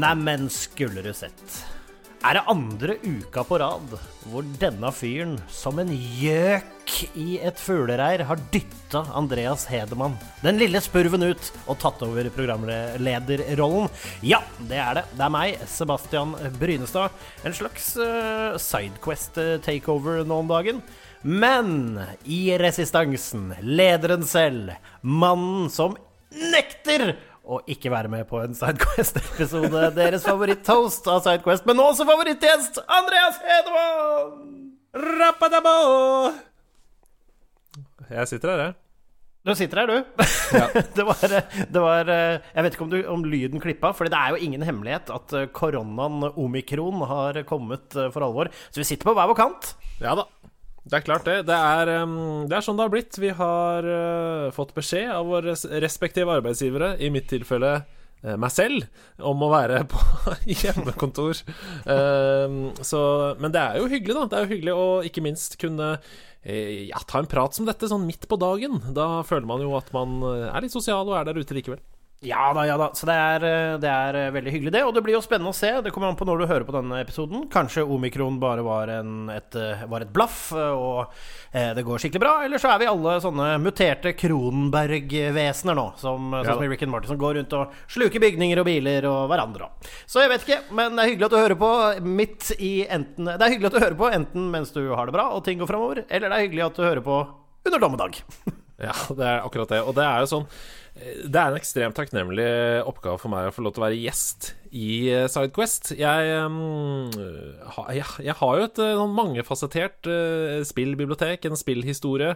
Neimen, skulle du sett. Er det andre uka på rad hvor denne fyren, som en gjøk i et fuglereir, har dytta Andreas Hedemann, den lille spurven, ut og tatt over programlederrollen? Ja, det er det. Det er meg, Sebastian Brynestad. En slags uh, Sidequest-takeover nå om dagen. Men i resistansen, lederen selv, mannen som nekter å ikke være med på en Sidequest-episode. Deres favoritt-toast av Sidequest, men også favorittgjest, Andreas Hedemann! Rappadabo! Jeg sitter her, jeg. Du sitter her, du. Ja. det, var, det, var, Jeg vet ikke om, du, om lyden klippa, for det er jo ingen hemmelighet at koronaen omikron har kommet for alvor. Så vi sitter på hver vår kant. Ja da. Det er klart, det. Det er, det er, sånn det har blitt. Vi har uh, fått beskjed av våre respektive arbeidsgivere, i mitt tilfelle uh, meg selv, om å være på hjemmekontor. Så, men det er jo hyggelig, da. Det er jo hyggelig å ikke minst kunne ja, ta en prat som dette sånn midt på dagen. Da føler man jo at man er litt sosial og er der ute likevel. Ja da, ja da. Så det er, eh, det er, eh, veldig hyggelig, det. Og det blir jo spennende å se. Det kommer an på når du hører på denne episoden. Kanskje omikron bare var, en, et, eh, var et, blaff, og eh, det går skikkelig bra. Eller så er vi alle sånne muterte Kronenberg-vesener nå, som, ja. sånn som Rick and Martin, som går rundt og sluker bygninger og biler og hverandre. Så jeg vet ikke, men det er hyggelig at du hører på midt i enten Det er hyggelig at du hører på enten mens du har det bra og ting går framover, eller det er hyggelig at du hører på under dommedag. ja, det er akkurat det. Og det er jo sånn det er en ekstremt takknemlig oppgave for meg å få lov til å være gjest i eh, Sidequest. Jeg, um, jeg, jeg har jo et uh, mangefasettert uh, spillbibliotek, en spillhistorie,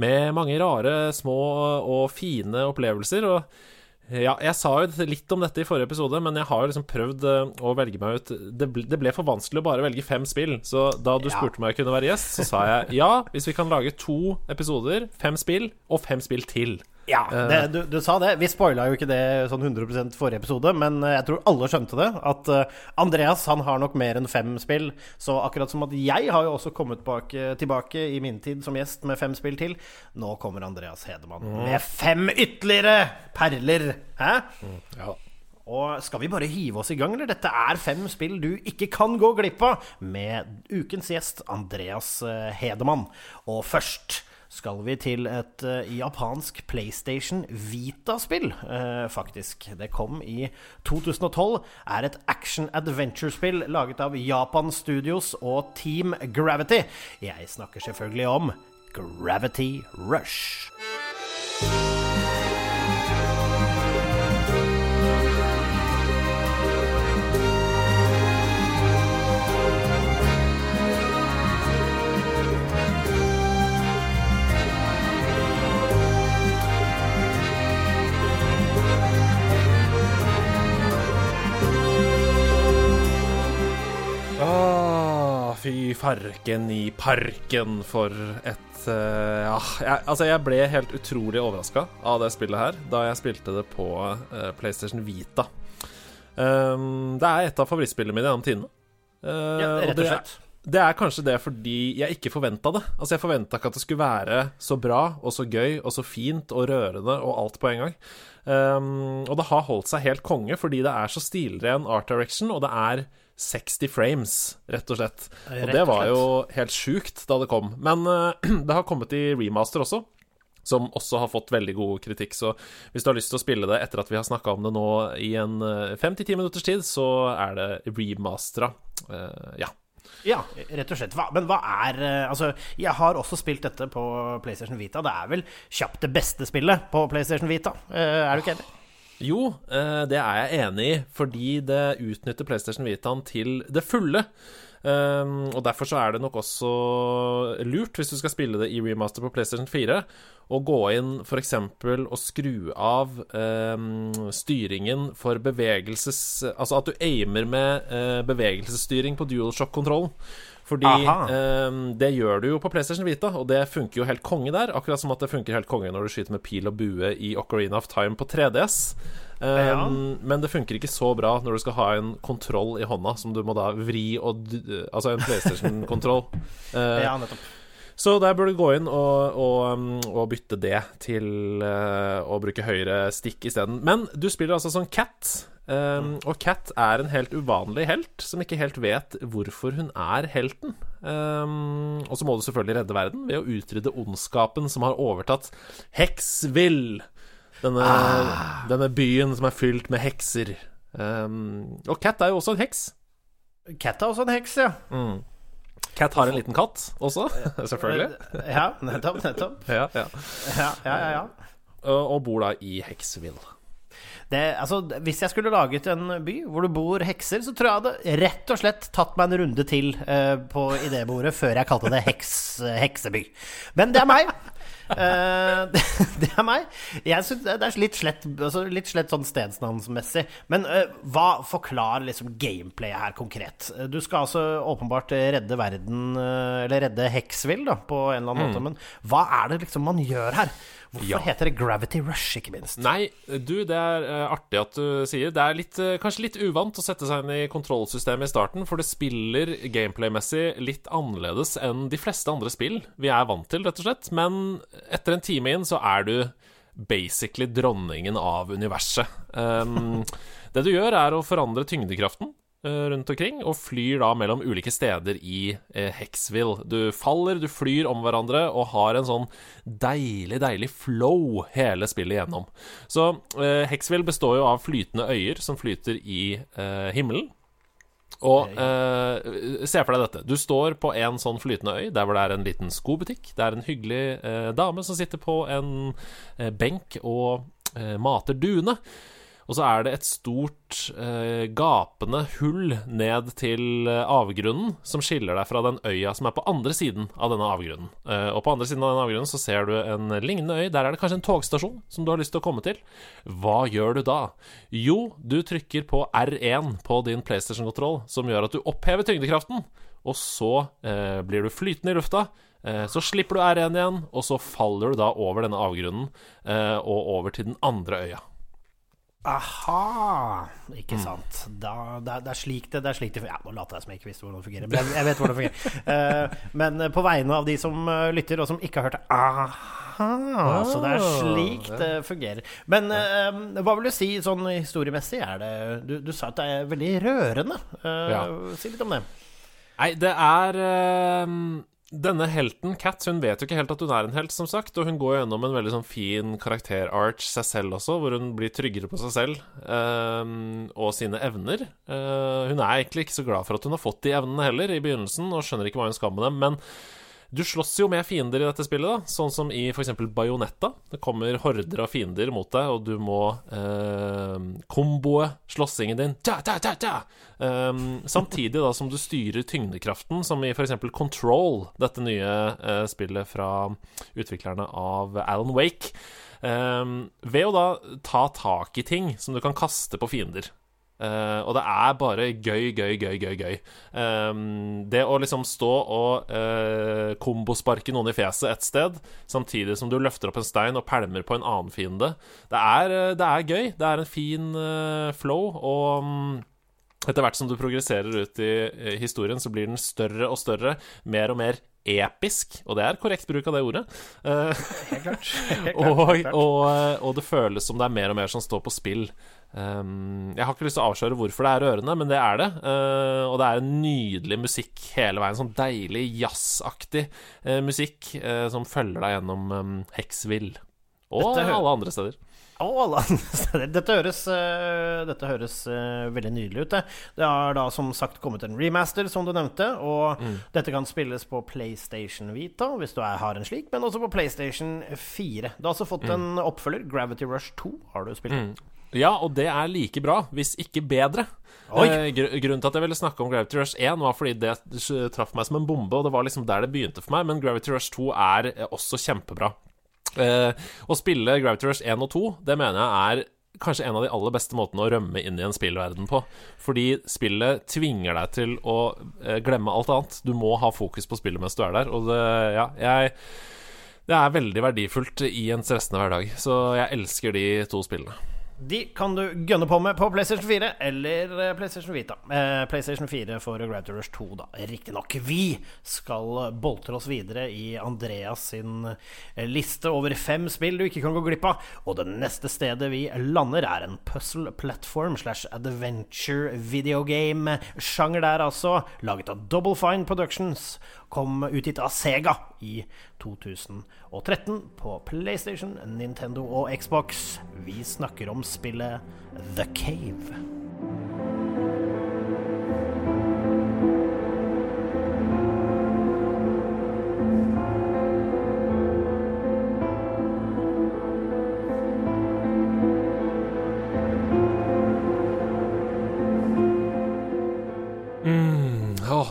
med mange rare, små og fine opplevelser. Og ja, jeg sa jo litt om dette i forrige episode, men jeg har jo liksom prøvd å velge meg ut det ble, det ble, for vanskelig å bare velge fem spill. Så da du ja. spurte meg om jeg kunne være gjest, så sa jeg ja, hvis vi kan lage to episoder, fem spill, og fem spill til. Ja, eh. det, du, du, sa det. Vi spoila jo ikke det sånn 100 forrige episode, men eh, jeg tror alle skjønte det. At uh, Andreas han har nok mer enn fem spill. Så akkurat som at jeg har jo også kommet bak, tilbake i min tid som gjest med fem spill til, nå kommer Andreas Hedemann mm. med fem ytterligere perler. Hæ? Mm, ja. Og skal vi bare hive oss i gang, eller? Dette er fem spill du ikke kan gå glipp av, med ukens gjest Andreas Hedemann. Og først skal vi til et uh, japansk PlayStation Vita-spill, uh, faktisk. Det kom i 2012. Er et action-adventure-spill laget av Japan Studios og Team Gravity. Jeg snakker selvfølgelig om Gravity Rush. Fy farken i parken for et uh, Ja, jeg, altså, jeg ble helt utrolig overraska av det spillet her da jeg spilte det på uh, PlayStation Vita. Um, det er et av favorittspillene mine gjennom tidene. Uh, ja, rett og slett. Det, det er kanskje det fordi jeg ikke forventa det. Altså Jeg forventa ikke at det skulle være så bra og så gøy og så fint og rørende og alt på en gang. Um, og det har holdt seg helt konge fordi det er så stilren art direction, og det er 60 frames, rett og slett. Og det var jo helt sjukt da det kom. Men uh, det har kommet i remaster også. Som også har fått veldig god kritikk. Så hvis du har lyst til å spille det etter at vi har snakka om det nå i en eh, fem til ti minutters tid, så er det remastera. Uh, ja. Ja, rett og slett. Hva, men hva er Altså, jeg har også spilt dette på PlayStation Vita. Det er vel kjapt det beste spillet på PlayStation Vita. Er du ikke enig? Jo, eh, det er jeg enig i, fordi det utnytter PlayStation Vitaen til det fulle. Um, og Derfor så er det nok også lurt, hvis du skal spille det i remaster på PlayStation 4, å gå inn f.eks. og skru av um, styringen for bevegelses... Altså at du aimer med uh, bevegelsesstyring på DualShock-kontrollen. Fordi um, det gjør du jo på PlayStation Vita, og det funker jo helt konge der. Akkurat som at det funker helt konge når du skyter med pil og bue i Ocarina of Time på 3DS. Um, ja. Men det funker ikke så bra når du skal ha en kontroll i hånda som du må da vri og Altså en PlayStation-kontroll. uh, ja, nettopp. Så der bør du gå inn og, og, og bytte det til uh, å bruke høyre stikk isteden. Men du spiller altså som Cat, Um, og Cat er en helt uvanlig helt, som ikke helt vet hvorfor hun er helten. Um, og så må du selvfølgelig redde verden ved å utrydde ondskapen som har overtatt Heksvill. Denne, ah. denne byen som er fylt med hekser. Um, og Cat er jo også en heks. Cat er også en heks, ja. Mm. Cat har en liten katt også, selvfølgelig. Ja, nettopp, nettopp. Ja, ja. ja, ja, ja. Og bor da i Heksvill. Det, altså, hvis jeg skulle laget en by hvor det bor hekser, så tror jeg jeg hadde rett og slett tatt meg en runde til uh, på idébordet før jeg kalte det heks, hekseby. Men det er meg. Uh, det, det, er meg. Jeg synes Det er litt slett, altså litt slett sånn stedsnavnsmessig. Men uh, hva forklarer liksom gameplayet her konkret? Du skal altså åpenbart redde verden, eller redde Hexville, da, på en eller annen mm. måte. Men hva er det liksom man gjør her? Hvorfor ja. heter det Gravity Rush, ikke minst? Nei, du, det er uh, artig at du sier. Det er litt, uh, kanskje litt uvant å sette seg inn i kontrollsystemet i starten, for det spiller gameplay-messig litt annerledes enn de fleste andre spill vi er vant til, rett og slett. Men etter en time inn så er du basically dronningen av universet. Um, det du gjør, er å forandre tyngdekraften. Eh, rundt omkring, og flyr da mellom ulike steder i eh, Hexville. Du faller, du flyr om hverandre og har en sånn deilig, deilig flow hele spillet igjennom. Så eh, Hexville består jo av flytende øyer som flyter i eh, himmelen. Og eh, se for deg dette. Du står på en sånn flytende øy der hvor det er en liten skobutikk. Det er en hyggelig eh, dame som sitter på en benk og mater duene. Og så er det et stort, eh, gapende hull ned til eh, avgrunnen som skiller deg fra den øya som er på andre siden av denne avgrunnen. Eh, og på andre siden av denne avgrunnen så ser du en lignende øy. Der er det kanskje en togstasjon som du har lyst til å komme til. Hva gjør du da? Jo, du trykker på R1 på din PlayStation-kontroll, som gjør at du opphever tyngdekraften. Og så eh, blir du flytende i lufta. Eh, så slipper du R1 igjen, og så faller du da over denne avgrunnen eh, og over til den andre øya. Aha! Ikke sant. Da, det, det, er slik det, det er slik det Ja, nå later jeg som jeg ikke visste hvordan det fungerer, men jeg, jeg vet hvordan det fungerer. Uh, men på vegne av de som uh, lytter, og som ikke har hørt det Aha! Ah, så det er slik det fungerer. Men uh, hva vil du si sånn historiemessig? Er det Du, du sa at det er veldig rørende. Ja. Si litt om det. Nei, det er denne helten, Kat, hun vet jo ikke helt at hun er en helt, som sagt. Og hun går gjennom en veldig sånn fin karakterarch seg selv også, hvor hun blir tryggere på seg selv um, og sine evner. Uh, hun er egentlig ikke så glad for at hun har fått de evnene heller, i begynnelsen, og skjønner ikke hva hun skal med dem. Men du slåss jo med fiender i dette spillet, da sånn som i f.eks. Bajonetta. Det kommer horder av fiender mot deg, og du må eh, komboe slåssingen din tja, tja, tja, tja. eh, Samtidig da som du styrer tyngdekraften, som i f.eks. Control, dette nye eh, spillet fra utviklerne av Alan Wake. Eh, ved å da ta tak i ting som du kan kaste på fiender. Uh, og det er bare gøy, gøy, gøy, gøy. gøy um, Det å liksom stå og uh, kombosparke noen i fjeset et sted, samtidig som du løfter opp en stein og pælmer på en annen fiende, det er, eh, det er gøy. Det er en fin uh, flow, og um, etter hvert som du progresserer ut i historien, så blir den større og større, mer og mer episk, og det er korrekt bruk av det ordet. Helt klart. Helt klart, og, helt klart. Og, og, det føles som det er mer og mer som står på spill. Um, jeg har ikke lyst til å avsløre hvorfor det er rørende, men det er det. Uh, og det er en nydelig musikk hele veien. Sånn deilig jazzaktig uh, musikk uh, som følger deg gjennom um, Hexville. Og alle andre steder. Og alle andre steder. Dette høres, dette høres veldig nydelig ut. Det. det har da som sagt kommet en remaster, som du nevnte. Og mm. dette kan spilles på PlayStation Vita, hvis du er, har en slik, men også på PlayStation 4. Du har altså fått mm. en oppfølger, Gravity Rush 2, har du spilt. Mm. Ja, og det er like bra, hvis ikke bedre. Eh, gr grunnen til at jeg ville snakke om Gravity Rush 1, var fordi det traff meg som en bombe, og det var liksom der det begynte for meg, men Gravity Rush 2 er eh, også kjempebra. Eh, å spille Gravity Rush 1 og 2, det mener jeg er kanskje en av de aller beste måtene å rømme inn i en spillverden på. Fordi spillet tvinger deg til å eh, glemme alt annet. Du må ha fokus på spillet mens du er der, og det, ja, jeg det er veldig verdifullt i en stressende hverdag, så jeg elsker de to spillene. De kan du gønne på med på PlayStation 4 eller eh, PlayStation Vita. Eh, PlayStation 4 for Rush 2, da. Riktignok. Vi skal boltre oss videre i Andreas sin eh, liste over fem spill du ikke kan gå glipp av. Og det neste stedet vi lander, er en puzzle platform slash adventure videogame. Sjanger der, altså. Laget av Double Fine Productions kom utgitt av Sega i 2013 på PlayStation, Nintendo og Xbox. Vi snakker om spillet The Cave.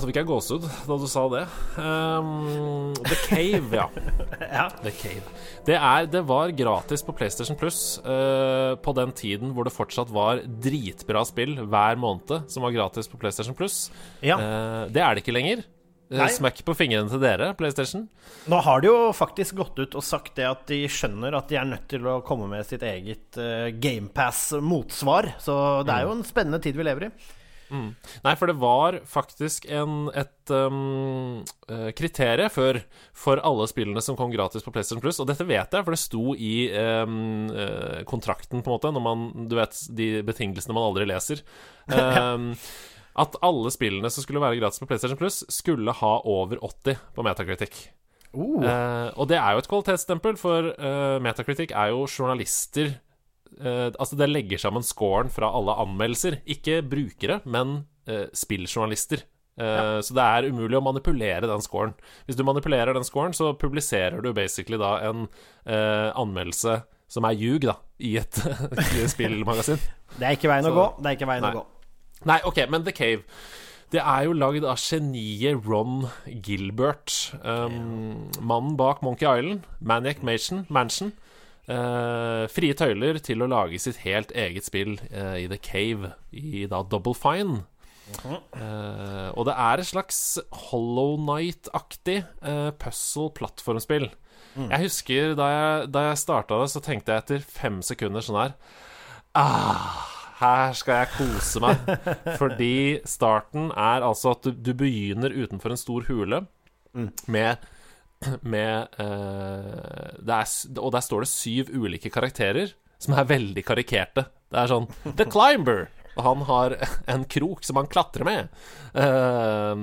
Fikk jeg gåsehud da du sa det. Um, The Cave, ja. Ja. The Cave. Det, er, det var gratis på PlayStation Plus uh, på den tiden hvor det fortsatt var dritbra spill hver måned som var gratis på PlayStation Plus. Ja. Uh, det er det ikke lenger. Uh, Nei. Smekk på fingrene til dere, PlayStation. Nå har de jo faktisk gått ut og sagt det at de skjønner at de er nødt til å komme med sitt eget uh, GamePass-motsvar. Så det er jo en spennende tid vi lever i. Nei, for det var faktisk en, et um, eh, kriterium før for alle spillene som kom gratis på PlayStation Plus. Og dette vet jeg, for det sto i um, kontrakten, på en måte, når man Du vet de betingelsene man aldri leser. Um, at alle spillene som skulle være gratis på PlayStation Plus, skulle ha over 80 på metakritikk. Uh. Uh, og det er jo et kvalitetsstempel, for uh, Metacritic er jo journalister eh, Altså, det legger sammen scoren fra alle anmeldelser. Ikke brukere, men eh, spilljournalister. Ja. Så det er umulig å manipulere den scoren. Hvis du manipulerer den scoren, så publiserer du basically da en eh, anmeldelse som er ljug, da, i et spillmagasin. Det er ikke veien å gå. Det er ikke veien Nei. å gå. Nei, OK, men The Cave Det er jo lagd av geniet Ron Gilbert. Um, mannen bak Monkey Island, Maniac Mansion. Mansion. Eh, frie tøyler til å lage sitt helt eget spill eh, i The Cave, i da Double Fine. Eh, og det er et slags Hollow Night-aktig uh, puzzle-plattformspill. Jeg husker da jeg, da jeg starta det, så tenkte jeg etter fem sekunder sånn her ah, Her skal jeg kose meg. Fordi starten er altså at du, du begynner utenfor en stor hule med med eh, er, Og der står det syv ulike karakterer som er veldig karikerte. Det er sånn The Climber! Og han har en krok som han klatrer med. Eh,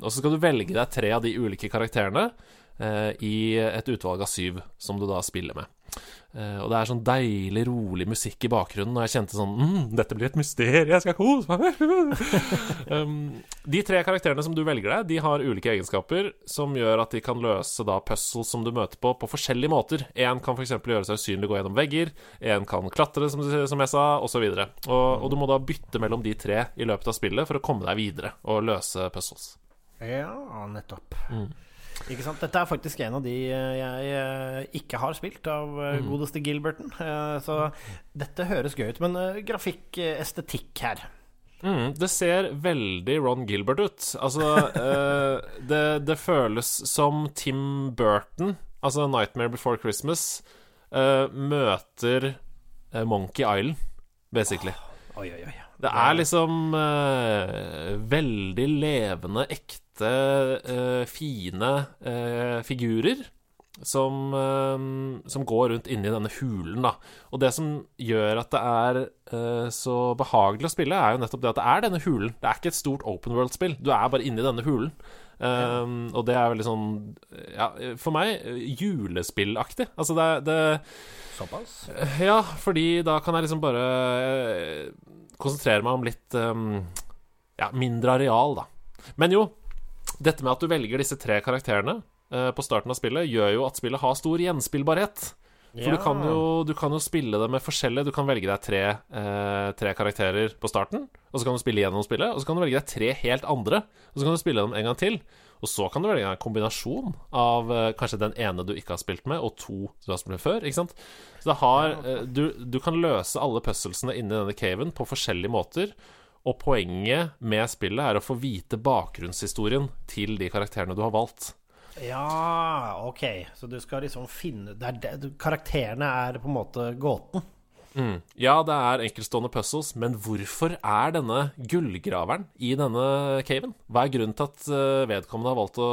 og så skal du velge deg tre av de ulike karakterene eh, i et utvalg av syv som du da spiller med. Eh, og det er sånn deilig, rolig musikk i bakgrunnen, og jeg kjente sånn mm, Dette blir et mysterium, jeg skal kose meg. um, de tre karakterene som du velger deg, de har ulike egenskaper som gjør at de kan løse da puzzles som du møter på, på forskjellige måter. Én kan f.eks. gjøre seg usynlig, gå gjennom vegger. Én kan klatre, som, som jeg sa, osv. Og, og du må da bytte mellom de tre i løpet av spillet for å komme deg videre og løse puzzles. Ja, nettopp. Mm. Ikke sant? Dette er faktisk en av de eh, jeg eh, ikke har spilt av eh, Mm. godeste Gilberten. Eh, Så dette høres gøy ut. Men grafikkestetikk grafikk, estetikk her Mm, det ser veldig Ron Gilbert ut. Altså, det, det føles som Tim Burton, altså 'Nightmare Before Christmas', møter Monkey Island, basically. Oi, oi, oi. Det er liksom uh, veldig levende, ekte, uh, fine uh, figurer som, som går rundt inni denne hulen, da. Og det som gjør at det er så behagelig å spille, er jo nettopp det at det er denne hulen. Det er ikke et stort open world-spill. Du er bare inni denne hulen. Eh, og det er veldig sånn Ja, for meg julespillaktig. Altså, det, det Såpass? ja, fordi da kan jeg liksom bare eh, konsentrere meg om litt um, Ja, mindre areal, da. Men jo, dette med at du velger disse tre karakterene uh, på starten av spillet, gjør jo at spillet har stor gjenspillbarhet. For du, kan jo, du kan jo spille det med forskjellige Du kan velge deg tre, eh, tre karakterer på starten, og så kan du spille gjennom spillet. Og så kan du velge deg tre helt andre, og så kan du spille dem en gang til. Og så kan du velge en kombinasjon av eh, kanskje den ene du ikke har spilt med, og to du har spilt med før. Ikke sant? Så har, eh, du, du kan løse alle puzzlesene inni denne caven på forskjellige måter. Og poenget med spillet er å få vite bakgrunnshistorien til de karakterene du har valgt. Ja, ok. Så du skal liksom finne det er det, Karakterene er på en måte gåten. Mm. Ja, det er enkeltstående puzzles, men hvorfor er denne gullgraveren i denne caven? Hva er grunnen til at eh, vedkommende har valgt å,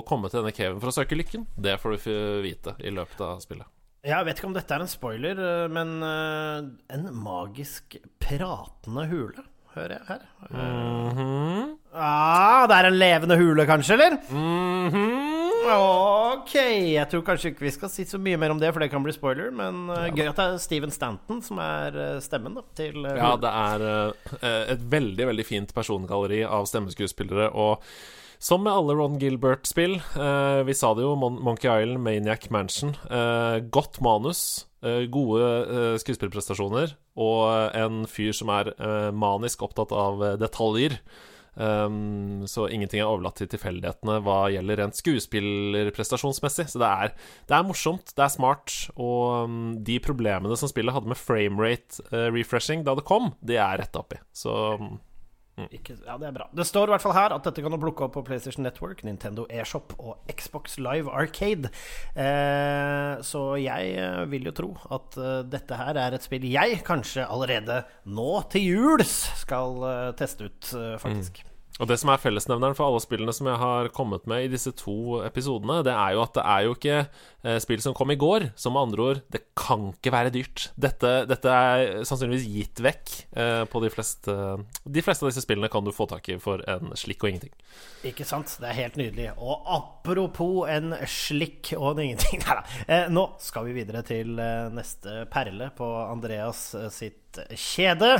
å komme til denne caven for å søke lykken? Det får du vite i løpet av spillet. Jeg vet ikke om dette er en spoiler, eh, men eh, en magisk pratende hule, hører jeg her. Mhm. Ah, det er en levende hule, kanskje, eller? Mhm. Ok, jeg tror kanskje ikke vi skal si så mye mer om det, for det kan bli spoiler. Men eh, gøy at det er Steven Stanton som er uh, stemmen da, til uh, Ja, det er et veldig, veldig fint persongalleri av stemmeskuespillere. Og som med alle Ron Gilbert-spill, vi sa det jo, Mon Monkey Island, Maniac Mansion. godt manus, gode skuespillerprestasjoner og en fyr som er manisk opptatt av detaljer. Um, så ingenting er overlatt til tilfeldighetene hva gjelder rent skuespillerprestasjonsmessig. Så det er, det er morsomt, det er smart, og um, de problemene som spillet hadde med framerate uh, refreshing da det kom, det er retta opp i. Så um, Ikke, ja, det er bra. Det står i hvert fall her at dette kan du plukke opp på PlayStation Network, Nintendo eShop og Xbox Live Arcade. Eh, så jeg eh, vil jo tro at eh, dette her er et spill jeg kanskje allerede nå til juls skal eh, teste ut, eh, faktisk. Og det som er fellesnevneren for alle spillene som jeg har kommet med i disse to episodene, det er jo at det er jo ikke eh, spill som kom i går. Så med andre ord, det kan ikke være dyrt. Dette, dette er sannsynligvis gitt vekk eh, på de fleste De fleste av disse spillene kan du få tak i for en slikk og ingenting. Ikke sant? Det er helt nydelig. Og apropos en slikk og en ingenting Nei da. Eh, nå skal vi videre til neste perle på Andreas sitt kjede.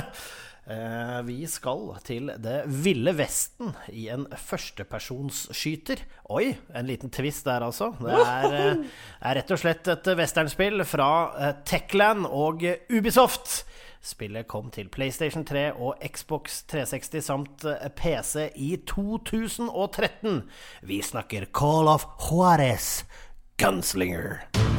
Eh, vi skal til det ville Vesten i en førstepersonsskyter. Oi, en liten twist der, altså. Det er, eh, er rett og slett et westernspill fra eh, Techland og Ubisoft. Spillet kom til PlayStation 3 og Xbox 360 samt PC i 2013. Vi snakker Call of Juarez Gunslinger.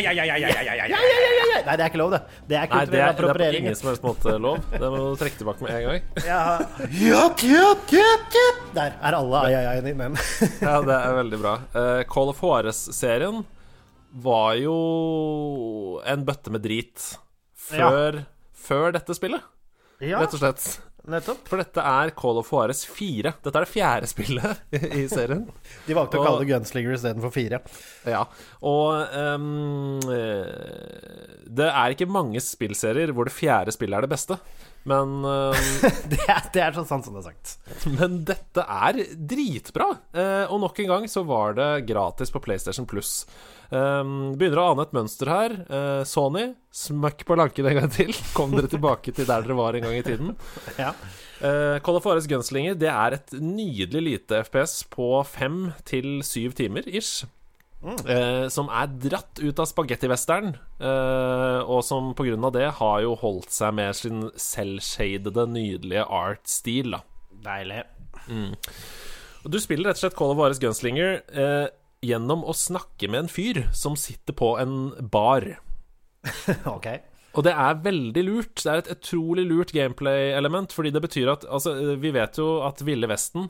Nei, det er ikke lov, det. Det er kulturell appropriering. Det er på ingen som helst måte lov. Det må du trekke tilbake med en gang. Ja, Der er alle ai-ai-ai-en inne. ja, det er veldig bra. Uh, Call of Juarez-serien var jo en bøtte med drit før, før dette spillet, rett og slett nettopp. For dette er Call of Juarez 4. Dette er det fjerde spillet i serien. De valgte å kalle det Gunslinger istedenfor 4. Ja, og eh, Det er ikke mange spillserier hvor det fjerde spillet er det beste. Men, ehm, Det er, det er så sant som det er sagt. men dette er dritbra. Uh, og nok en gang så var det gratis på PlayStation Plus. Um, begynner å ane et mønster her. Uh, Sony, smøkk på lanken en gang til. Kom dere tilbake til der dere var en gang i tiden. Ja. Uh, Call of Ares Gunslinger Det er et nydelig lite FPS på fem til syv timer ish. Eh, som er dratt ut av spagettivesteren, uh, og som på grunn av det har jo holdt seg med sin selvshadede, nydelige art-stil. da Deilig. Og Du spiller rett og slett Call of Juarez Gunslinger eh, gjennom å snakke med en fyr som sitter på en bar. Ok. Og det er veldig lurt. Det er et utrolig lurt gameplay-element, fordi det betyr at Altså, vi vet jo at Ville Vesten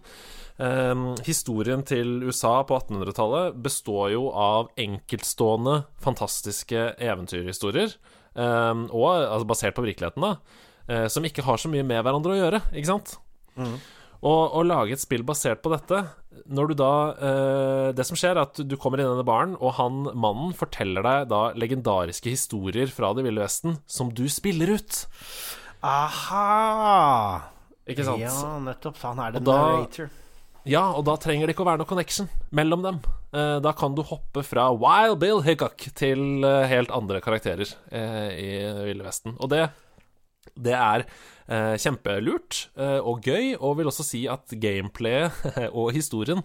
eh, Historien til USA på 1800-tallet består jo av enkeltstående, fantastiske eventyrhistorier. um, og altså basert på virkeligheten, da. uh, som ikke har så mye med hverandre å gjøre, ikke sant? Og å lage et spill basert på dette Når du da eh, Det som skjer, er at du kommer inn i denne baren, og han mannen forteller deg da legendariske historier fra Det ville vesten som du spiller ut. Aha! Ikke sant? Ja, nettopp. Han er den narrator. Ja, og da trenger det ikke å være noe connection mellom dem. Eh, da kan du hoppe fra Wild Bill Hickok til eh, helt andre karakterer eh, i Ville Vesten. Og det, det er kjempelurt og gøy, og vil også si at gameplayet og historien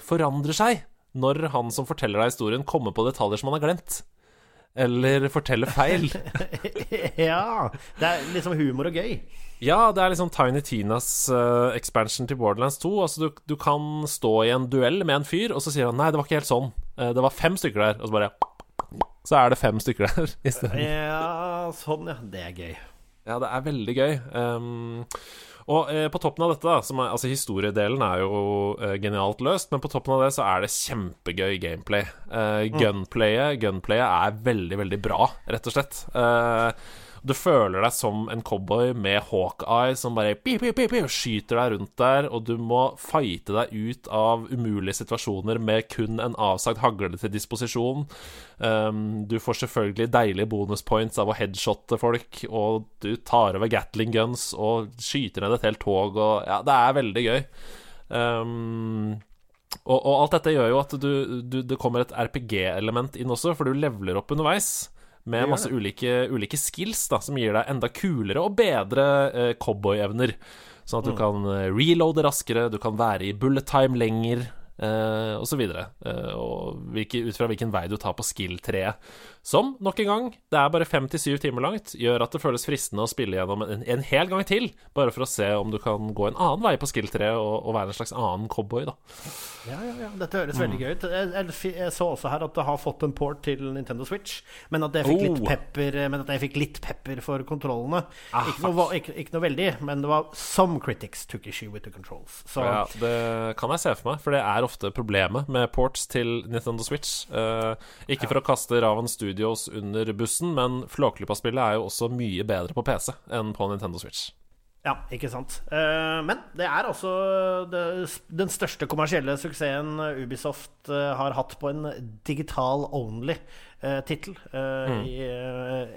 forandrer seg når han som forteller deg historien, kommer på detaljer som han har glemt. Eller fortelle feil. ja. Det er liksom humor og gøy. Ja, det er liksom Tiny Tinas uh, expansion til Borderlands 2. Altså, du, du, kan stå i en duell med en fyr, og så sier han nei, det var ikke helt sånn. Uh, det var fem stykker der. Og så bare Så er det fem stykker der isteden. Ja, sånn, ja. Det er gøy. Ja, det er veldig gøy. Um, og eh, på toppen av dette, da, er, altså historiedelen er jo eh, genialt løst, men på toppen av det så er det kjempegøy gameplay. Eh, gunplayet, gunplayet er veldig, veldig bra, rett og slett. Eh, du føler deg som en cowboy med Hawkeye som bare pip, pip, pip, skyter deg rundt der, og du må fighte deg ut av umulige situasjoner med kun en avsagt hagle til disposisjon. Um, du får selvfølgelig deilige bonuspoints av å headshotte folk, og du tar over Gatling guns og skyter ned et helt tog, og ja, det er veldig gøy. Um, og, og, alt dette gjør jo at du, du, det kommer et RPG-element inn også, for du leveler opp underveis med masse ulike, ulike, skills da, som gir deg enda kulere og bedre eh, cowboyevner. Sånn at du mm. kan eh, reloade raskere, du kan være i bullet time lenger, eh, osv. Eh, og hvilke, ut fra hvilken vei du tar på skill-treet. Som, nok en gang, det er bare fem til syv timer langt, gjør at det føles fristende å spille gjennom en, en hel gang til, bare for å se om du kan gå en annen vei på skill-treet og, og, være en slags annen cowboy, da. Ja, ja, ja. Dette høres mm. veldig gøy ut. Jeg, jeg, så også her at det har fått en port til Nintendo Switch, men at jeg fikk, oh. litt, pepper, men at jeg fikk litt pepper for kontrollene. Ah, ikke, noe, ikke, ikke, noe, veldig, men det var some critics took issue with the controls. Så. Ja, det kan jeg se for meg, for det er ofte problemet med ports til Nintendo Switch. Uh, ikke for å kaste Raven Studios under bussen, men Flåklypa-spillet er jo også mye bedre på PC enn på Nintendo Switch. Ja, ikke sant. Uh, men det er altså den største kommersielle suksessen Ubisoft uh, har hatt på en digital only-tittel mm.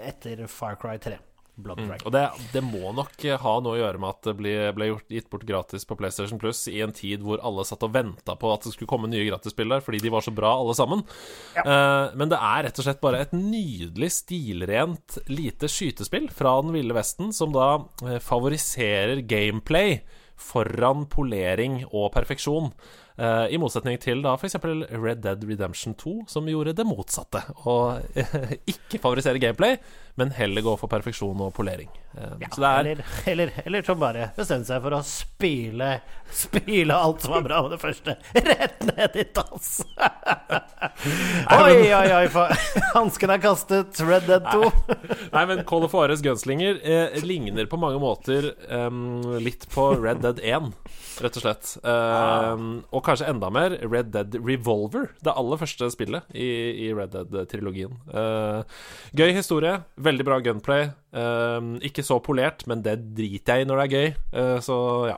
etter Far Cry 3. Mm. Og det, det, må nok ha noe å gjøre med at det ble, ble gjort, gitt bort gratis på PlayStation Plus i en tid hvor alle satt og venta på at det skulle komme nye gratisspill der, fordi de var så bra, alle sammen. Ja. Uh, men det er rett og slett bare et nydelig, stilrent lite skytespill fra den ville vesten, som da uh, favoriserer gameplay foran polering og perfeksjon. Uh, I motsetning til da f.eks. Red Dead Redemption 2, som gjorde det motsatte. Og ikke favorisere gameplay, men heller gå for perfeksjon og polering. Uh, ja, er, eller, eller, eller så bare bestemte seg for å spyle Spyle alt som var bra med det første, rett ned i dass. oi, oi, oi, hansken er kastet. Red Dead 2. Nei, men Call of Juarez Gunslinger eh, ligner på mange måter um, litt på Red Dead 1, rett og slett. Um, og kanskje enda mer Red Dead Revolver, det aller første spillet i, i Red Dead-trilogien. Uh, gøy historie, veldig bra gunplay. Uh, ikke så polert, men det driter jeg i når det er gøy. Uh, så ja,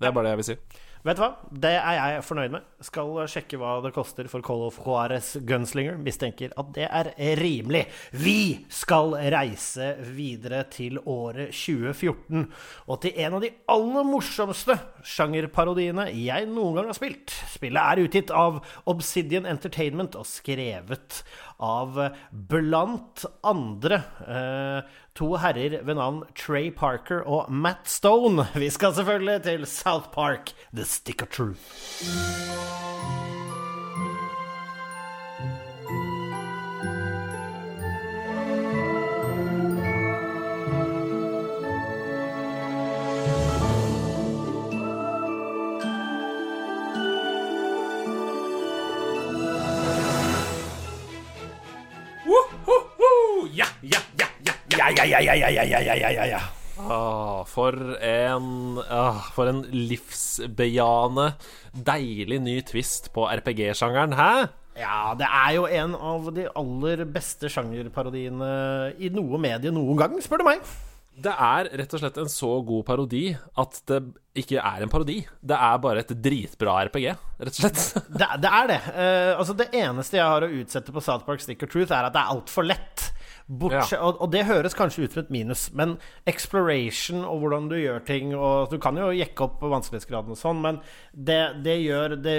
det er bare det jeg vil si. Vet du hva? Det er jeg fornøyd med. Skal sjekke hva det koster for Call of Juarez Gunslinger. Mistenker at det er rimelig. Vi skal reise videre til året 2014 og til en av de aller morsomste sjangerparodiene jeg noen gang har spilt. Spillet er utgitt av Obsidian Entertainment og skrevet av blant andre eh, to herrer ved navn Trey Parker og Matt Stone. Vi skal selvfølgelig til South Park, The Stick of Truth. Ja, ja, ja, ja, ja, ja, ja, ja, ja. Ah, for en ah, For en livsbejaende, deilig ny twist på RPG-sjangeren, hæ? Ja, det er jo en av de aller beste sjangerparodiene i noe medie noen gang, spør du meg. Det er rett og slett en så god parodi at det ikke er en parodi. Det er bare et dritbra RPG, rett og slett. det, det, er det. Uh, altså Det eneste jeg har å utsette på South Park Stick of Truth, er at det er altfor lett. Bortsett, ja. og, og, det høres kanskje ut som et minus, men exploration og hvordan du gjør ting og Du kan jo jekke opp vanskelighetsgraden og sånn, men det, det gjør det,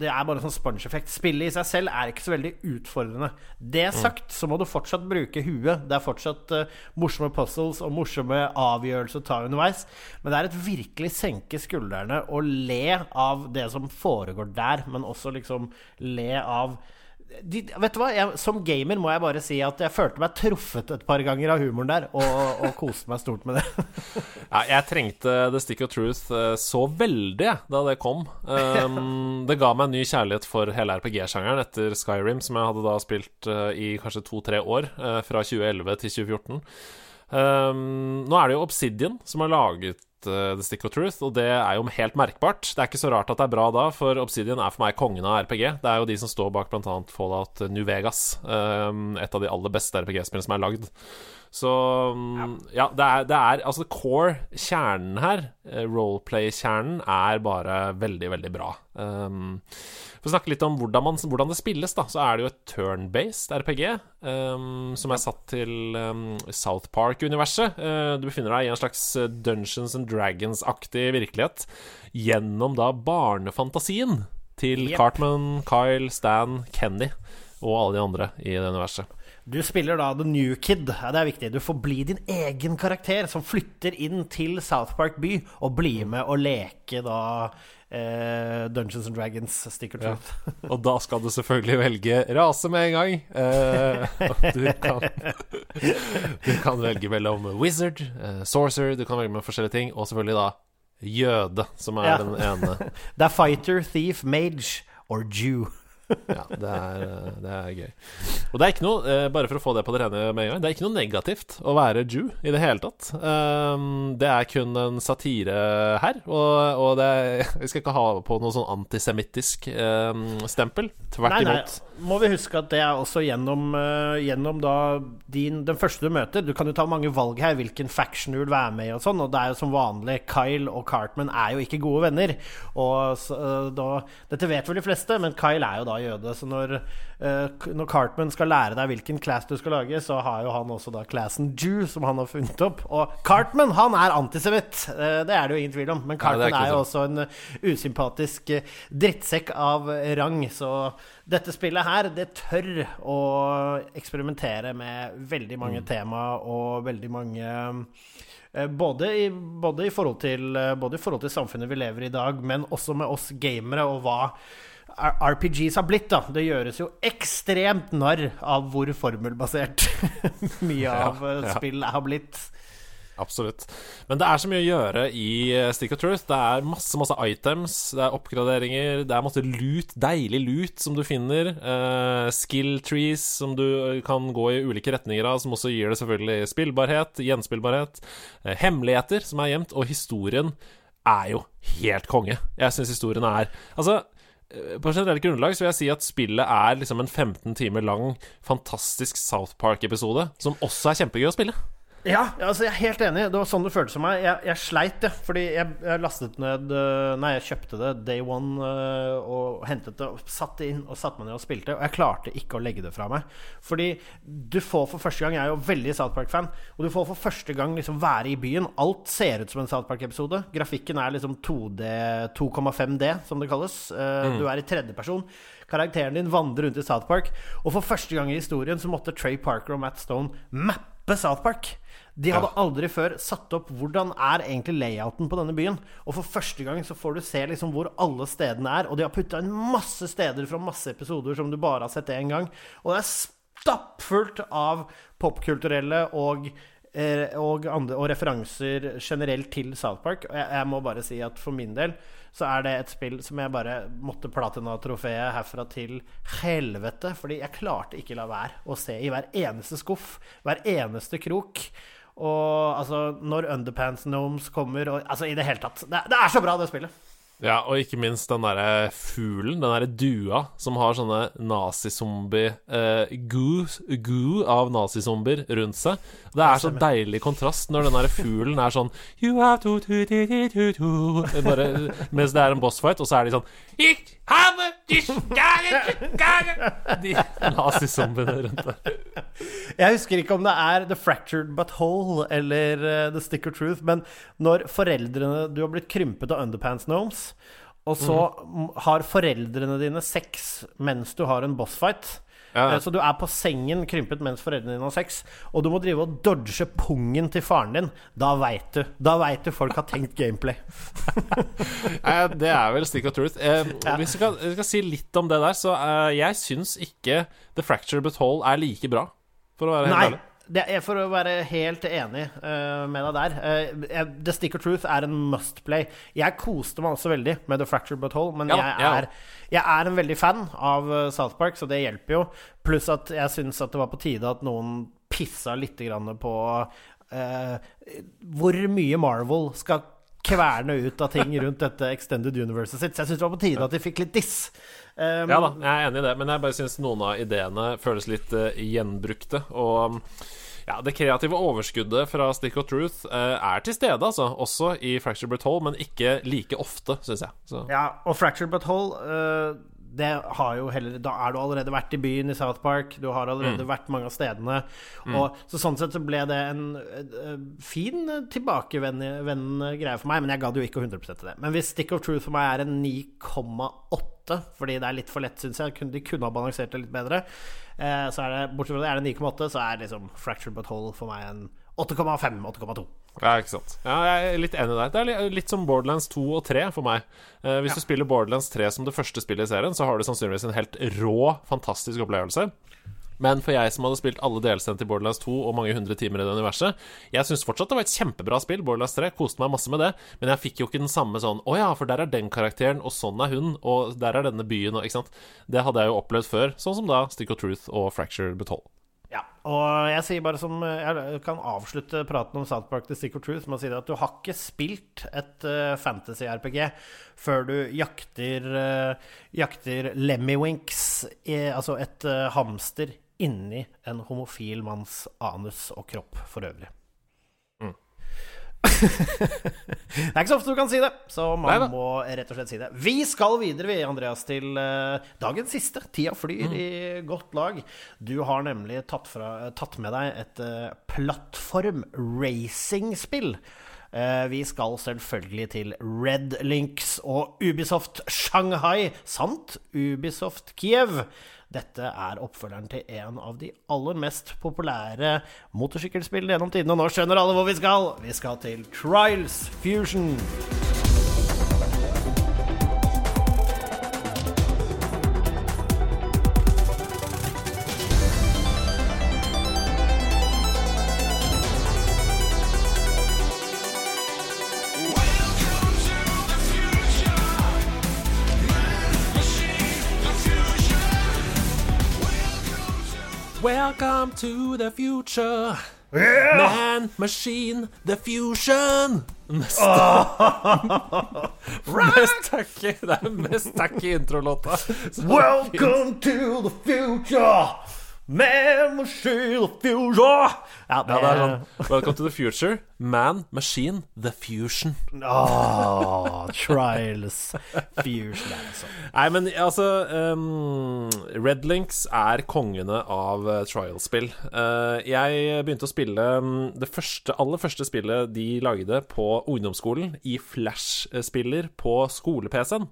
det er bare sånn sponge-effekt. Spillet i seg selv er ikke så veldig utfordrende. Det mm. sagt, så må du fortsatt bruke huet. Det er fortsatt uh, morsomme puzzles og morsomme avgjørelser å ta underveis. Men det er et virkelig senke skuldrene og le av det som foregår der, men også liksom le av de, vet du hva? Jeg, som gamer må jeg bare si at jeg følte meg truffet et par ganger av humoren der, og, og koste meg stort med det. ja, jeg trengte The Stick of Truth uh, så veldig da det kom. Um, det ga meg en ny kjærlighet for hele RPG-sjangeren etter Skyrim, som jeg hadde da spilt uh, i kanskje to-tre år, uh, fra 2011 til 2014. Um, nå er det jo Obsidian som har laget The Stick of Truth, og det er jo helt merkbart. Det er ikke så rart at det er bra da, for Obsidian er for meg kongen av RPG. Det er jo de som står bak bl.a. Fallout New Vegas, um, et av de aller beste RPG-spillene som er lagd. Så um, ja, det er, det er Altså, core, kjernen her, uh, roleplay-kjernen, er bare veldig, veldig bra. Um, for å snakke litt om hvordan, man, hvordan, det spilles, da, så er det jo et turn-based RPG um, som er satt til um, South Park-universet. Uh, du befinner deg i en slags uh, Dungeons and Dragons-aktig virkelighet gjennom da barnefantasien til yep. Cartman, Kyle, Stan, Kenny og alle de andre i det universet. Du spiller da The New Kid. Ja, det er viktig. Du får bli din egen karakter som flytter inn til South Park by og blir med og leke da eh, Dungeons and Dragons Sticker Truth. Ja. Og da skal du selvfølgelig velge rase med en gang. Eh, du, kan, du kan velge mellom wizard, eh, sorcerer, du kan velge med forskjellige ting, og selvfølgelig da jøde, som er ja. den ene. det er fighter, thief, mage or Jew. ja, det er, det er, gøy. Og det er ikke noe, eh, bare for å få det på det rene med en gang, det er ikke noe negativt å være Jew i det hele tatt. Um, det er kun en satire her, og, og det er, vi skal ikke ha på noe sånn antisemittisk um, stempel. Tvert nei, imot. Nei må vi huske at det er også gjennom, uh, gjennom da din, den første du møter. Du kan jo ta mange valg her, hvilken faction du vil være med i og sånn. Og det er jo som vanlig, Kyle og Cartman er jo ikke gode venner. Og uh, da, Dette vet vel de fleste, men Kyle er jo da jøde. Så når, uh, når Cartman skal lære deg hvilken class du skal lage, så har jo han også da classen Jew, som han har funnet opp. Og Cartman, han er antisemitt! det er det jo ingen tvil om. Men Cartman Nei, er, er, jo også en usympatisk drittsekk av rang, så dette spillet her, det tør å eksperimentere med veldig mange mm. tema og veldig mange eh, både i, både, i til, eh, både i, forhold til, samfunnet vi lever i i dag, men også med oss gamere og hva RPGs har blitt. da Det gjøres jo ekstremt narr av hvor formelbasert mye av ja, ja. spill har blitt. Absolutt. Men det er så mye å gjøre i eh, Stick of Truth. Det er masse masse items, det er oppgraderinger, det er masse lut, deilig lut som du finner. Uh, skill trees som du kan gå i ulike retninger av, som også gir det selvfølgelig spillbarhet, gjenspillbarhet. Uh, hemmeligheter som er gjemt, og historien er jo helt konge. Jeg syns historien er Altså på generelt grunnlag så vil jeg si at spillet er liksom en 15 timer lang, fantastisk South Park-episode, som også er kjempegøy å spille. Ja, altså jeg er helt enig. Det var sånn det føltes for meg. Jeg, jeg sleit, det. Fordi jeg, jeg, lastet ned eh, Nei, jeg kjøpte det day one eh, og hentet det og satt inn og satte meg ned og spilte. Og jeg klarte ikke å legge det fra meg. Fordi du får for første gang Jeg er jo veldig South Park-fan. Og du får for første gang liksom være i byen. Alt ser ut som en South Park-episode. Grafikken er liksom 2D, 2,5D, som det kalles. Eh, mm. Du er i tredjeperson. Karakteren din vandrer rundt i South Park. Og for første gang i historien så måtte Trey Parker og Matt Stone mappe South Park. De hadde aldri før satt opp hvordan er egentlig layouten på denne byen. Og for første gang så får du se liksom hvor alle stedene er. Og de har putta inn masse steder fra masse episoder som du bare har sett én gang. Og det er stappfullt av popkulturelle og og, andre, og, referanser generelt til South Park. Og jeg, jeg, må bare si at for min del så er det et spill som jeg bare måtte platina-trofeet herfra til helvete. Fordi jeg klarte ikke la være å se i hver eneste skuff, hver eneste krok. Og altså, når Underpants Gnomes kommer og, Altså, i det hele tatt. Det, det er så bra, det spillet. Ja, og ikke minst den derre fuglen, den derre dua, som har sånne nazizombie-goo goo, goo av nazizombier rundt seg. Det er så deilig kontrast når den derre fuglen er sånn You have to, to, to, to, to Bare, Mens det er en bossfight, og så er de sånn Ich habe dich De nazizombiene rundt der. Jeg husker ikke om det er The Fractured But Whole eller uh, The Stick of Truth, men når foreldrene Du har blitt krympet av Underpants Gnomes, og så mm. har foreldrene dine sex mens du har en bossfight. Ja. Eh, Så du er på sengen krympet mens foreldrene dine har sex, og du må drive og dodge pungen til faren din. Da veit du. Da veit du folk har tenkt gameplay. Det er vel stick of truth. Eh, Hvis vi skal, skal si litt om det der, så eh, jeg syns ikke The Fracture But Whole er like bra, for å være helt Nei. ærlig. Det er for å være helt enig uh, med deg der. Uh, The Stick of Truth er en must play. Jeg koste meg også veldig med The Fractured But Whole, men Ja, jeg, ja. er, jeg er en veldig fan av eh, South Park, så det hjelper jo. Pluss at jeg syns at det var på tide at noen pissa litt grann på uh, hvor mye Marvel skal kverne ut av ting rundt dette Extended Universet sitt. Så jeg syns det var på tide at de fikk litt diss. Um, Ja da, jeg er enig i det, men jeg bare syns noen av ideene føles litt uh, gjenbrukte. Og um, ja, det kreative overskuddet fra Stick of Truth uh, er til stede, altså. Også i Fracture But Whole, men ikke like ofte, syns jeg. Så. Ja, og Fractured But Whole eh, det har jo heller Da er du allerede vært i byen i South Park. Du har allerede vært mange av stedene. Og, så sånn sett så ble det en uh, fin tilbakevendende greie for meg. Men jeg gadd jo ikke 100 til det. Men hvis Stick of Truth for meg er en 9,8, fordi det er litt for lett, syns jeg De kunne ha balansert det litt bedre. uh, så er det, bortsett fra det, er det 9,8, så er liksom Fractured But Whole for meg en 8,5-8,2. Ja, ikke sant. Ja, jeg er litt enig der. Det er litt som Borderlands 2 og 3 for meg. Eh, hvis du spiller Borderlands 3 som det første spillet i serien, så har du sannsynligvis en helt rå, fantastisk opplevelse. Men for jeg som hadde spilt alle delscenene til Borderlands 2 og mange hundre timer i det universet Jeg syns fortsatt det var et kjempebra spill, Borderlands 3. Koste meg masse med det. Men jeg fikk jo ikke den samme sånn Å ja, for der er den karakteren, og sånn er hun, og der er denne byen, og ikke sant. Det hadde jeg jo opplevd før, sånn som da Stick of Truth og Fracture But Whole. Ja, og jeg sier bare som Jeg kan avslutte praten om South Park The Stick of Truth med å si at du har ikke spilt et uh, fantasy-RPG før du jakter uh, Jakter Lemmywinks, i, altså et uh, hamster, inni en homofil manns anus og kropp for øvrig. Det er ikke så ofte du kan si det, så man Nei, må rett og slett si det. Vi skal videre, vi, Andreas, til uh, dagens siste. Tida flyr i godt lag. Du har nemlig tatt, fra, tatt med deg et uh, plattform-racingspill. Eh, vi skal selvfølgelig til Red Links og Ubisoft Shanghai samt Ubisoft Kiev. Dette er oppfølgeren til en av de aller mest populære motorsykkelspillene gjennom tidene. Og nå skjønner alle hvor vi skal! Vi skal til Trials Fusion. Welcome to the future. Man, machine, the fusion. Mest, mest tacky Det er mest tacky introlåta. Welcome to the future! Man, machine, fusion! Ja, det, Ja, det er sånn Welcome to the future. Man, machine, the fusion. Oh, Trials Fusion, altså. Nei, men altså um, Red Links er kongene av uh, trial-spill. Uh, jeg begynte å spille um, det første, aller første spillet de lagde på ungdomsskolen, i Flash-spiller på skole-PC-en.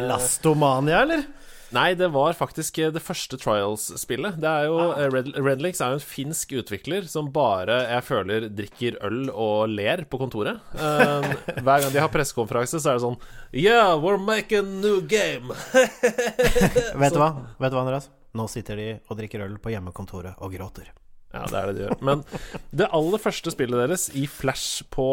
Elastomania, eller? Nei, det var faktisk eh, det første Trials-spillet. Det er jo ah. Red, Red Links er jo en finsk utvikler som bare, jeg føler, drikker øl og ler på kontoret. Um, hver gang de har pressekonferanse, så er det sånn Yeah, we're making new game. Vet du hva, Vet du hva, Andreas? Nå sitter de og drikker øl på hjemmekontoret og gråter. Ja, det er det de gjør. Men det aller første spillet deres i Flash på,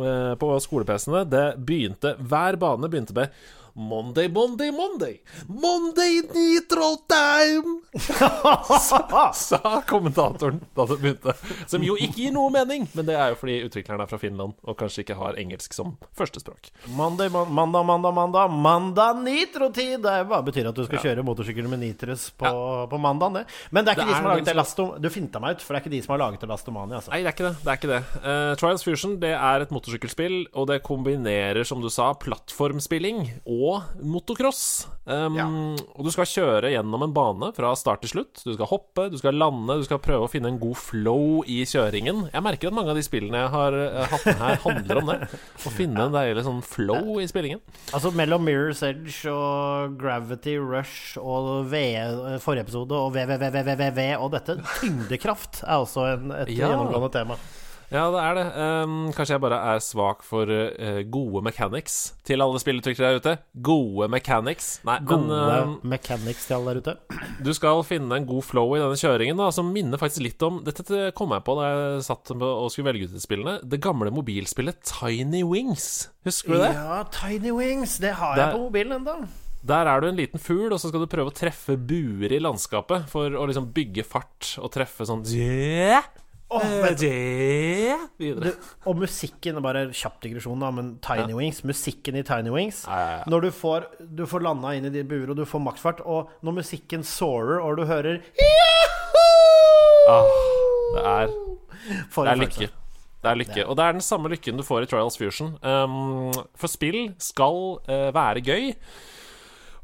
eh, på skole-PC-ene, det begynte Hver bane begynte med Monday, Monday, Monday. Monday Nitro Time! sa, kommentatoren da det begynte. Som jo ikke gir noe mening, men det er jo fordi utvikleren er fra Finland og kanskje ikke har engelsk som førstespråk. Monday, man, mandag, mandag, mandag. Mandag nitrotid! Det bare betyr at du skal kjøre motorsykkel med nitrus på, på mandagen, det. Men det er ikke Det de som har laget Elastom... Du finta meg ut, for det er ikke de som har laget Elastomania, altså. Nei, det er ikke det. det, er ikke det. Uh, Trials Fusion det er et motorsykkelspill, og det kombinerer, som du sa, plattformspilling og og motocross. Um, Ja. Og du skal kjøre gjennom en bane fra start til slutt. Du skal hoppe, du skal lande, du skal prøve å finne en god flow i kjøringen. Jeg merker at mange av de spillene jeg har eh, hatt med her, handler om det. Å finne en deilig sånn flow i spillingen. Altså mellom Mirror's Edge og Gravity Rush og V forrige episode og VVVVVV og dette tyngdekraft er også en, et Ja. gjennomgående tema. Ja, det er det. Um, kanskje jeg bare er svak for uh, gode mechanics til alle spilletrykkere der ute. Gode mechanics. Nei, Gode men um, mechanics til alle der ute. Du skal finne en god flow i denne kjøringen, da, som minner faktisk litt om Dette kom jeg på da jeg satt og skulle velge ut de spillene. Det gamle mobilspillet Tiny Wings. Husker du det? Ja, Tiny Wings. Det har jeg på mobilen ennå. Der er du en liten fugl, og så skal du prøve å treffe buer i landskapet for å liksom bygge fart og treffe sånn yeah, Du- yeah, videre. Du, og musikken Bare kjapp digresjon, da, men Tiny Wings Musikken i Tiny Wings Ja, ja, ja. Når du får, du får landa inn i de buer, og du får maksfart, og når musikken soarer, og du hører Ah, det er Det er lykke. Det er lykke. Og det er den samme lykken du får i Trials Fusion. Um, for spill skal uh, være gøy.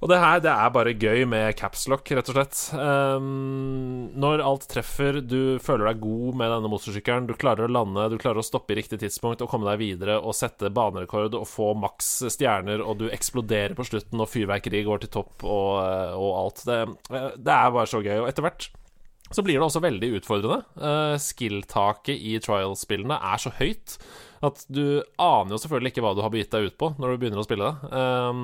Og det her det er bare gøy med capslock, rett og slett. Um, når alt treffer, du føler deg god med denne motorsykkelen, du klarer å lande, du klarer å stoppe i riktig tidspunkt og komme deg videre og sette banerekord og få maks stjerner, og du eksploderer på slutten, og fyrverkeri går til topp og, eh, og alt. Det, det er bare så gøy. Og etter hvert så blir det også veldig utfordrende. Uh, Skill-taket i trial-spillene er så høyt at du aner jo selvfølgelig ikke hva du har begitt deg ut på når du begynner å spille det. Um,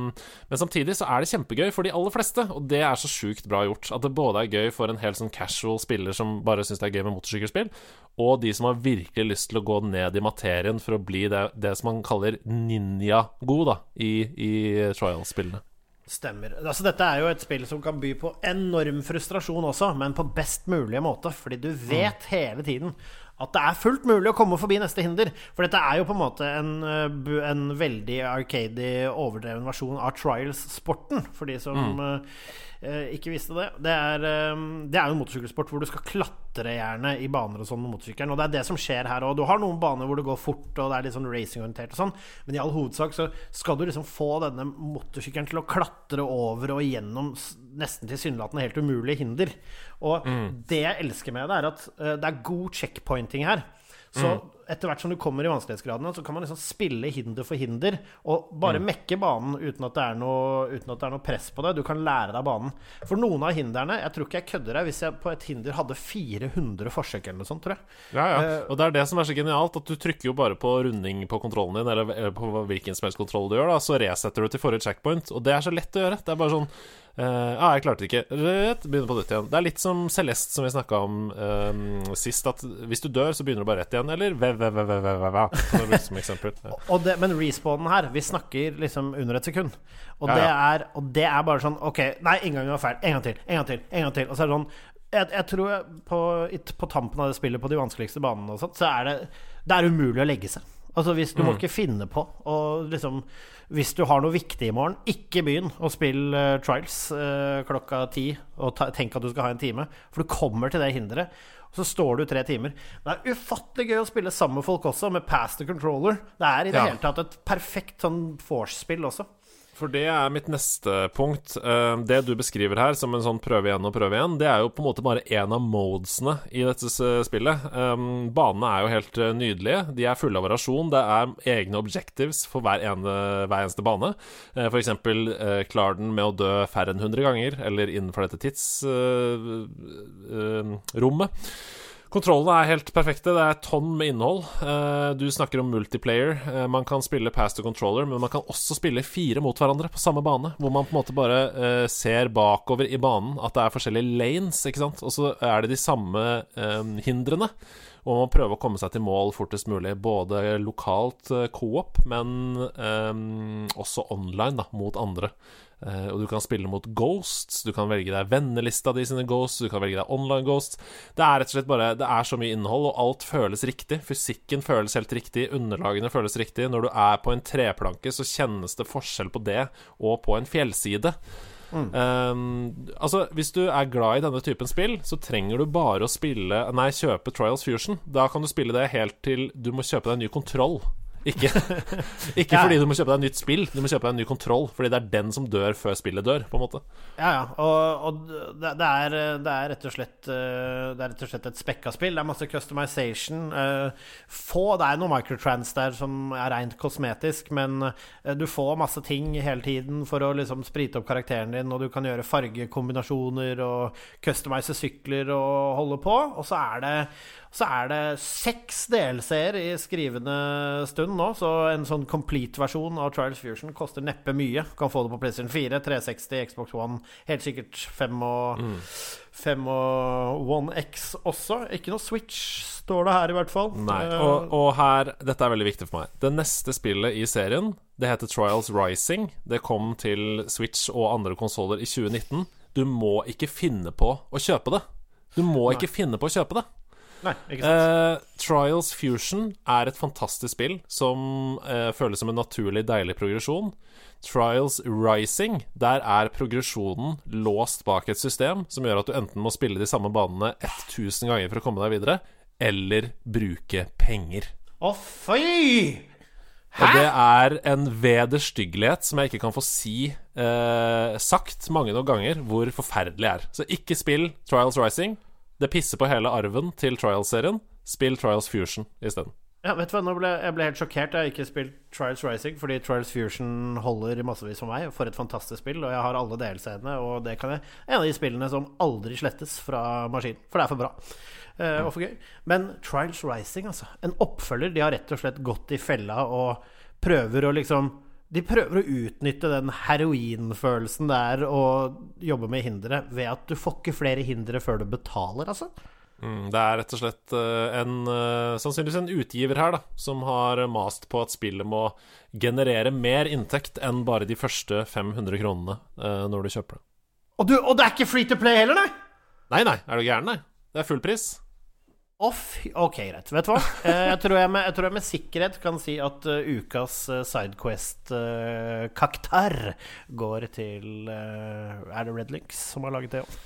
men samtidig så er det kjempegøy for de aller fleste, og det er så sjukt bra gjort. At det både er gøy for en helt sånn casual spiller som bare syns det er gøy med motorsykkelspill, og de som har virkelig lyst til å gå ned i materien for å bli det, det som man kaller ninja-god da, i, i trial-spillene. Stemmer. Altså, dette er jo et spill som kan by på enorm frustrasjon også, men på best mulige måte. Fordi du vet hele tiden at det er fullt mulig å komme forbi neste hinder. For dette er jo på en måte en, eh, en veldig arcady, overdreven versjon av Trials-sporten, for de som mm. eh, ikke visste det. Det er, eh, det er jo en motorsykkelsport hvor du skal klatre gjerne i baner og sånn med motorsykkelen. Og det er det som skjer her òg. Du har noen baner hvor det går fort, og det er litt sånn racingorientert og sånn, men i all hovedsak så skal du liksom få denne motorsykkelen til å klatre over og gjennom nesten tilsynelatende helt umulige hinder. Og det jeg elsker med det, er at eh, det er god checkpointing her. Så etter hvert som du kommer i vanskelighetsgradene, så kan man liksom spille hinder for hinder, og bare mekke banen uten at, det er noe, uten at det er noe press på deg. Du kan lære deg banen. For noen av hindrene Jeg tror ikke jeg kødder deg hvis jeg på et hinder hadde 400 forsøk eller noe sånt, tror jeg. Ja, ja. Eh, Og det er det som er så genialt, at du trykker jo bare på runding på kontrollen din, eller, eller på hvilken som helst kontroll du gjør, da, så resetter du til forrige checkpoint. Og det er så lett å gjøre. Det er bare sånn eh, Ja, jeg klarte det ikke. Rett, Begynner på nytt igjen. Det er litt som Celeste, som vi snakka om um, sist, at hvis du dør, så begynner du bare rett igjen. Eller ve-ve-ve-ve-ve, som eksempel. Ja. Og det, men respawnen her, vi snakker liksom under et sekund. Og, Ja, det, er, og det er bare sånn OK, nei, inngangen var feil. En gang til, en gang til. en gang til Og så er det sånn Jeg, jeg tror på, på tampen av det spillet, på de vanskeligste banene og sånt, så er det Det er umulig å legge seg. Altså hvis Du må ikke finne på Og liksom Hvis du har noe viktig i morgen, ikke begynn å spille uh, Trials uh, klokka ti og ta, tenk at du skal ha en time. For du kommer til det hinderet, og så står du tre timer. Det er ufattelig gøy å spille sammen med folk også, med pass the controller. Det er i det Ja. hele tatt et perfekt sånn force-spill også. For det er mitt neste punkt. Eh, Det du beskriver her som en sånn prøve igjen og prøve igjen, det er jo på en måte bare en av modesene i dette spillet. Um, Banene er jo helt eh, nydelige. De er fulle av variasjon. Det er egne objectives for hver, ene, hver eneste bane. Eh, For eksempel eh, klar den med å dø færre enn 100 ganger, eller innenfor dette tidsrommet. Kontrollene er helt perfekte. Det er tonn med innhold. Eh, du snakker om multiplayer. Eh, man kan spille pass to controller, men man kan også spille fire mot hverandre på samme bane. Hvor man på en måte bare eh, ser bakover i banen at det er forskjellige lanes, ikke sant. Og så er det de samme hindrene. Og man prøver å komme seg til mål fortest mulig. Både lokalt co-op, men også online, da, mot andre. Eh, og du kan spille mot ghosts, du kan velge deg vennelista di sine ghosts, du kan velge deg online ghosts. Det er rett og slett bare Det er så mye innhold, og alt føles riktig. Fysikken føles helt riktig, underlagene føles riktig. Når du er på en treplanke, så kjennes det forskjell på det og på en fjellside. Um, altså, hvis du er glad i denne typen spill, så trenger du bare å spille Nei, kjøpe Trials Fusion. Da kan du spille det helt til du må kjøpe deg en ny kontroll. Ikke, ikke Ja. fordi du må kjøpe deg et nytt spill, du må kjøpe deg en ny kontroll. Fordi det er den som dør før spillet dør, på en måte. Ja, ja. Og, og det, er, det er rett og slett eh, Det er rett og slett et spekka spill. Det er masse customization. eh, Få Det er noe microtrans der som er rent kosmetisk, men eh, du får masse ting hele tiden for å liksom sprite opp karakteren din, og du kan gjøre fargekombinasjoner og customize sykler og holde på. Og så er det så er det seks DLC-er i skrivende stund nå, så en sånn complete-versjon av Trials Fusion koster neppe mye. Kan få det på PlayStation 4, 360, Xbox One, helt sikkert 5 og, 5 og One X også. Ikke noe Switch, står det her i hvert fall. Nei, Eh, og, og her Dette er veldig viktig for meg. Det neste spillet i serien, det heter Trials Rising. Det kom til Switch og andre konsoller i 2019. Du må ikke finne på å kjøpe det. Du må ikke finne på å kjøpe det. Nei, ikke sant. Uh, Trials Fusion er et fantastisk spill som uh, føles som en naturlig, deilig progresjon. Trials Rising, der er progresjonen låst bak et system som gjør at du enten må spille de samme banene 1000 ganger for å komme deg videre, eller bruke penger. Å, fy! Og det er en vederstyggelighet som jeg ikke kan få si eh, sagt mange nok ganger hvor forferdelig er. Så ikke spill Trials Rising. Det pisser på hele arven til Trials-serien. Spill Trials Fusion isteden. Ja, vet du hva, nå ble, Jeg ble helt sjokkert. Jeg har ikke spilt Trials Rising fordi Trials Fusion holder massevis for meg. For et fantastisk spill, og jeg har alle delscenene. Og det kan jeg en av de spillene som aldri slettes fra maskinen, for det er for bra. Uh, og for gøy. Men Trials Rising, altså. En oppfølger. De har rett og slett gått i fella og prøver å liksom de prøver å utnytte den heroinfølelsen det er å jobbe med hindre, ved at du får ikke flere hindre før du betaler, altså. Mm, det er rett og slett eh, en eh, sannsynligvis en utgiver her da som har mast på at spillet må generere mer inntekt enn bare de første 500 kronene eh, når du kjøper det. Og, du, og det er ikke free to play heller, nei! Nei, nei, er du gæren, nei? Det er full pris. Fy Ok, greit. Vet du hva? Eh, Jeg tror jeg med, jeg tror jeg med sikkerhet kan si at uh, ukas uh, Sidequest-kaktar går til uh, Er det Red Links som har laget det òg?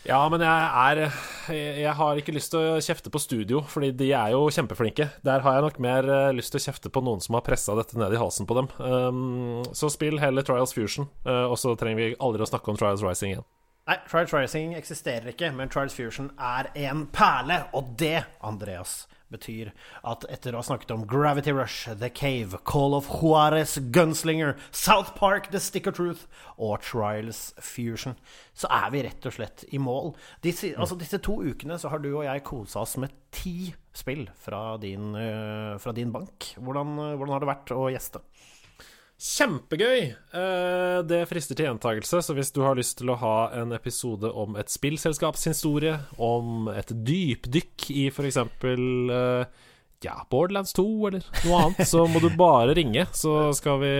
Ja, men jeg er jeg, har ikke lyst til å kjefte på studio, fordi de er jo kjempeflinke. Der har jeg nok mer eh, lyst til å kjefte på noen som har pressa dette ned i halsen på dem. Um, så spill heller Trials Fusion, eh, og så trenger vi aldri å snakke om Trials Rising igjen. Nei, Trials Rising eksisterer ikke, men Trials Fusion er en perle. Og det, Andreas, betyr at etter å ha snakket om Gravity Rush, The Cave, Call of Juarez, Gunslinger, South Park, The Stick of Truth og Trials Fusion, så er vi rett og slett i mål. Disse, altså, disse to ukene så har du og jeg kosa oss med ti spill fra din, øh, fra din bank. Hvordan, øh, hvordan har det vært å gjeste? Kjempegøy! Eh, det frister til gjentakelse, så hvis du har lyst til å ha en episode om et spillselskaps historie, om et dypdykk i f.eks. Ja, Borderlands 2 eller noe annet, så må du bare ringe, så skal vi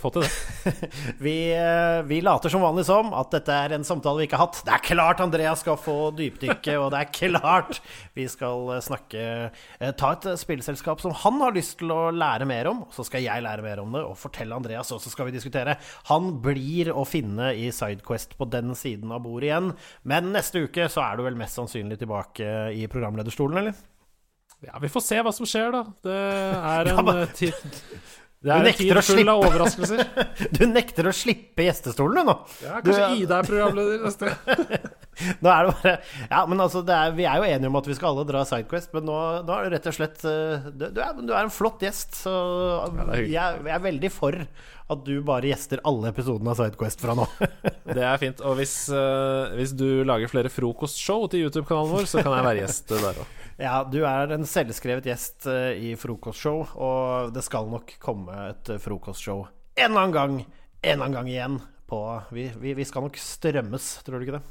få til det. Vi, eh, vi later som vanlig som at dette er en samtale vi ikke har hatt. Det er klart Andreas skal få dypdykke, og det er klart vi skal eh, snakke eh, Ta et spillselskap som han har lyst til å lære mer om, så skal jeg lære mer om det og fortelle Andreas, og så skal vi diskutere. Han blir å finne i Sidequest på den siden av bordet igjen, men neste uke så er du vel mest sannsynlig tilbake i programlederstolen, eller? Ja, vi får se hva som skjer, da. Det er en men- eh, tid Det er en tid full av overraskelser. Du nekter å slippe gjestestolen, du, nå. Ja, Du- kanskje Ida er programleder neste. Nå er det bare Ja, men altså, det er, vi er jo enige om at vi skal alle dra Sidequest, men nå, nå er det rett og slett eh, du, du, er, du er en flott gjest, så er jeg, jeg er veldig for at du bare gjester alle episodene av Sidequest fra nå. Det er fint. Og hvis, uh, hvis du lager flere frokostshow til YouTube-kanalen vår, så kan jeg være gjest der òg. Ja, du er en selvskrevet gjest eh, i frokostshow, og det skal nok komme et eh, frokostshow en eller annen gang, en eller annen gang igjen. På, vi, vi, vi skal nok strømmes, tror du ikke det?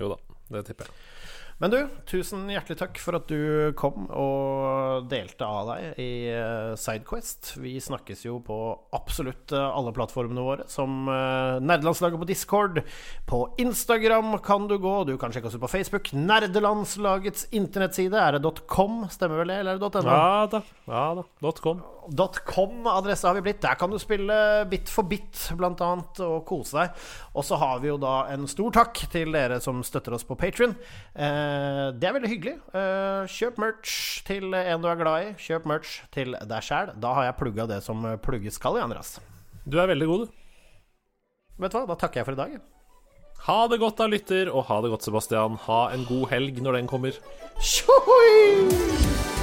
Jo da, det tipper jeg. Men du, tusen hjertelig takk for at du kom og delte av deg i eh, Sidequest. Vi snakkes jo på absolutt eh, alle plattformene våre, som eh, Nerdelandslaget på Discord. På Instagram kan du gå, du kan sjekke oss ut på Facebook. Nerdelandslagets internettside, er det .com, stemmer vel det, eller er det .no? Ja da. Ja da. .com. .com-adresse har vi blitt. Der kan du spille Bit for bit, blant annet, og kose deg. Og så har vi jo da en stor takk til dere som støtter oss på Patrion. Eh, eh, det er veldig hyggelig. Eh, kjøp merch til en du er glad i. Kjøp merch til deg sjæl. Da har jeg plugga det som plugges skal, Andreas. Du er veldig god, du. Vet du hva, da takker jeg for i dag. Ha det godt da, lytter, og ha det godt, Sebastian. Ha en god helg når den kommer. Tjohoi!